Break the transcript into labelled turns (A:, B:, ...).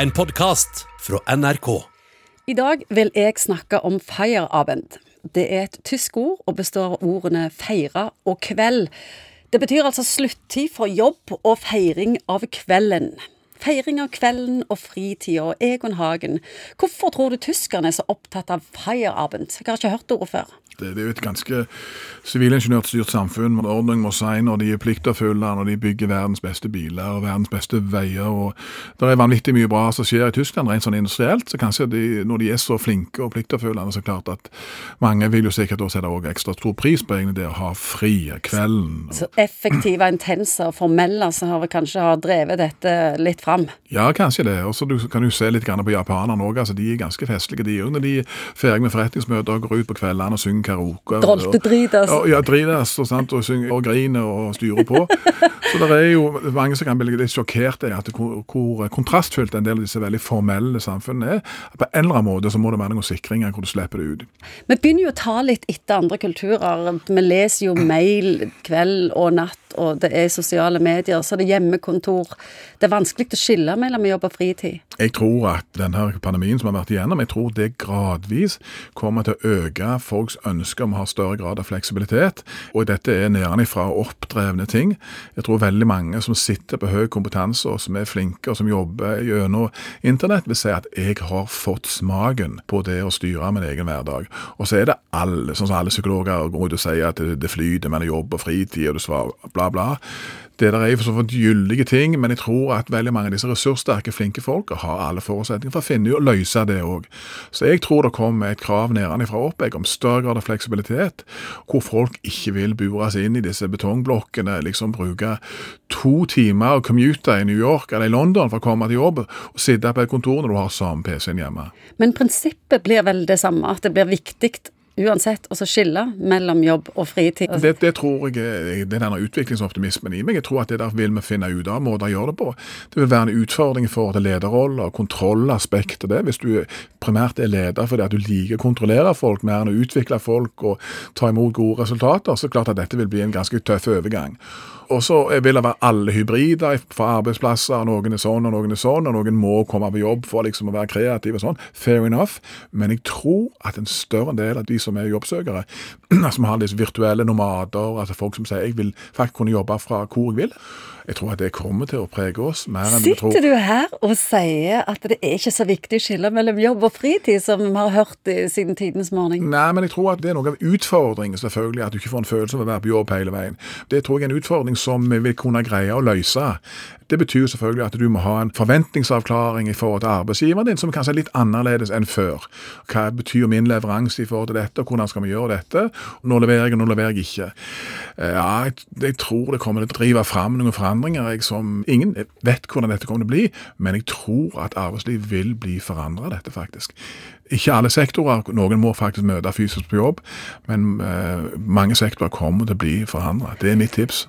A: En podkast fra NRK.
B: I dag vil jeg snakke om Feierabend. Det er et tysk ord og består av ordene feire og kveld. Det betyr altså sluttid for jobb og feiring av kvelden. Feiring av kvelden og fritida Egon Hagen. Hvorfor tror du tyskerne er så opptatt av Feierabend? Jeg har ikke hørt ordet før.
C: Det, det er jo et ganske sivilingeniørstyrt samfunn. med Ordning må si når de er pliktoppfyllende, når de bygger verdens beste biler og verdens beste veier. og Det er vanvittig mye bra som skjer i Tyskland, rent sånn industrielt. så kanskje de, Når de er så flinke og pliktoppfyllende, så klart at mange vil jo sikkert også sette ekstra stor pris på egentlig det å ha fri kvelden.
B: Så effektive, intense og formelle som kanskje har drevet dette litt fram?
C: Ja, kanskje det. Og så kan du se litt på japanerne òg. Altså, de er ganske festlige, de òg. Når de er ferdig med forretningsmøter og går ut på kveldene og synger karaoke.
B: Droltedritas.
C: Og, ja, dritas og, sant, og og griner og styrer på. Så det er jo mange som kan bli litt sjokkert i hvor, hvor, kontrastfylt en del av disse veldig formelle samfunnene er. På en eller annen måte så må det være noen sikringer hvor du slipper det ut.
B: Vi begynner jo å ta litt etter andre kulturer. Vi leser jo mail kveld og natt, og det er sosiale medier, så det er hjemmekontor. Det er vanskelig å skille mellom jobb og fritid.
C: Jeg tror at denne pandemien som har vært igjennom, jeg tror det gradvis kommer til å øke folks ønske om å ha større grad av fleksibilitet. Og dette er nedenifra oppdrevne ting. Jeg tror veldig mange som sitter på høy kompetanse og som er flinke og som jobber gjennom internett, vil si at jeg har fått smaken på det å styre min egen hverdag. Og så er det alle, sånn som alle psykologer går ut og sier at det, det flyter mellom jobb og fritid, og du svarer bla, bla. Det der er for så vidt gyldige ting, men jeg tror at veldig mange av disse ressurssterke, flinke folk har alle forutsetninger for å finne og løse det òg. Så jeg tror det kommer et krav nedenfra opp jeg, om større grad av fleksibilitet, hvor folk ikke vil bures inn i disse betongblokkene, liksom bruke to timer og commute i New York eller i London for å komme til jobb, og sitte på et kontor når du har samme PC-en hjemme.
B: Men prinsippet blir vel det samme, at det blir viktig uansett å skille mellom jobb og fritid.
C: Det, det tror jeg det er denne utviklingsoptimismen i meg. Jeg tror at det der vil vi finne ut av måter å gjøre det på. Det vil være en utfordring for det til lederroller og kontrollaspekt det. Hvis du primært er leder fordi at du liker å kontrollere folk mer enn å utvikle folk og ta imot gode resultater, så er det klart at dette vil bli en ganske tøff overgang. Og så vil det være alle hybrider fra arbeidsplasser. Noen er sånn, og noen er sånn, og noen må komme på jobb for liksom å være kreative og sånn. Fair enough. Men jeg tror at en større del av de som er jobbsøkere, som har disse virtuelle nomader, altså folk som sier jeg vil faktisk kunne jobbe fra hvor jeg vil, jeg tror at det kommer til å prege oss mer enn vi tror.
B: Sitter du her og sier at det er ikke så viktig å skille mellom jobb og fritid, som vi har hørt siden tidens morgen?
C: Nei, men jeg tror at det er noe av utfordringen, selvfølgelig, at du ikke får en følelse av å være på jobb hele veien. Det tror jeg er en utfordring som vi vil kunne greie å løse. Det betyr selvfølgelig at du må ha en forventningsavklaring i forhold til arbeidsgiveren din, som kanskje er litt annerledes enn før. Hva betyr min leveranse i forhold til dette, og hvordan skal vi gjøre dette? Nå leverer jeg, og nå leverer jeg ikke? Ja, jeg, tror det kommer til å drive fram noen forandringer jeg, som ingen vet hvordan dette kommer til å bli, men jeg tror at arbeidsliv vil bli forandra dette, faktisk. Ikke alle sektorer, noen må faktisk møte fysisk på jobb, men uh, mange sektorer kommer til å bli forandra. Det er mitt tips.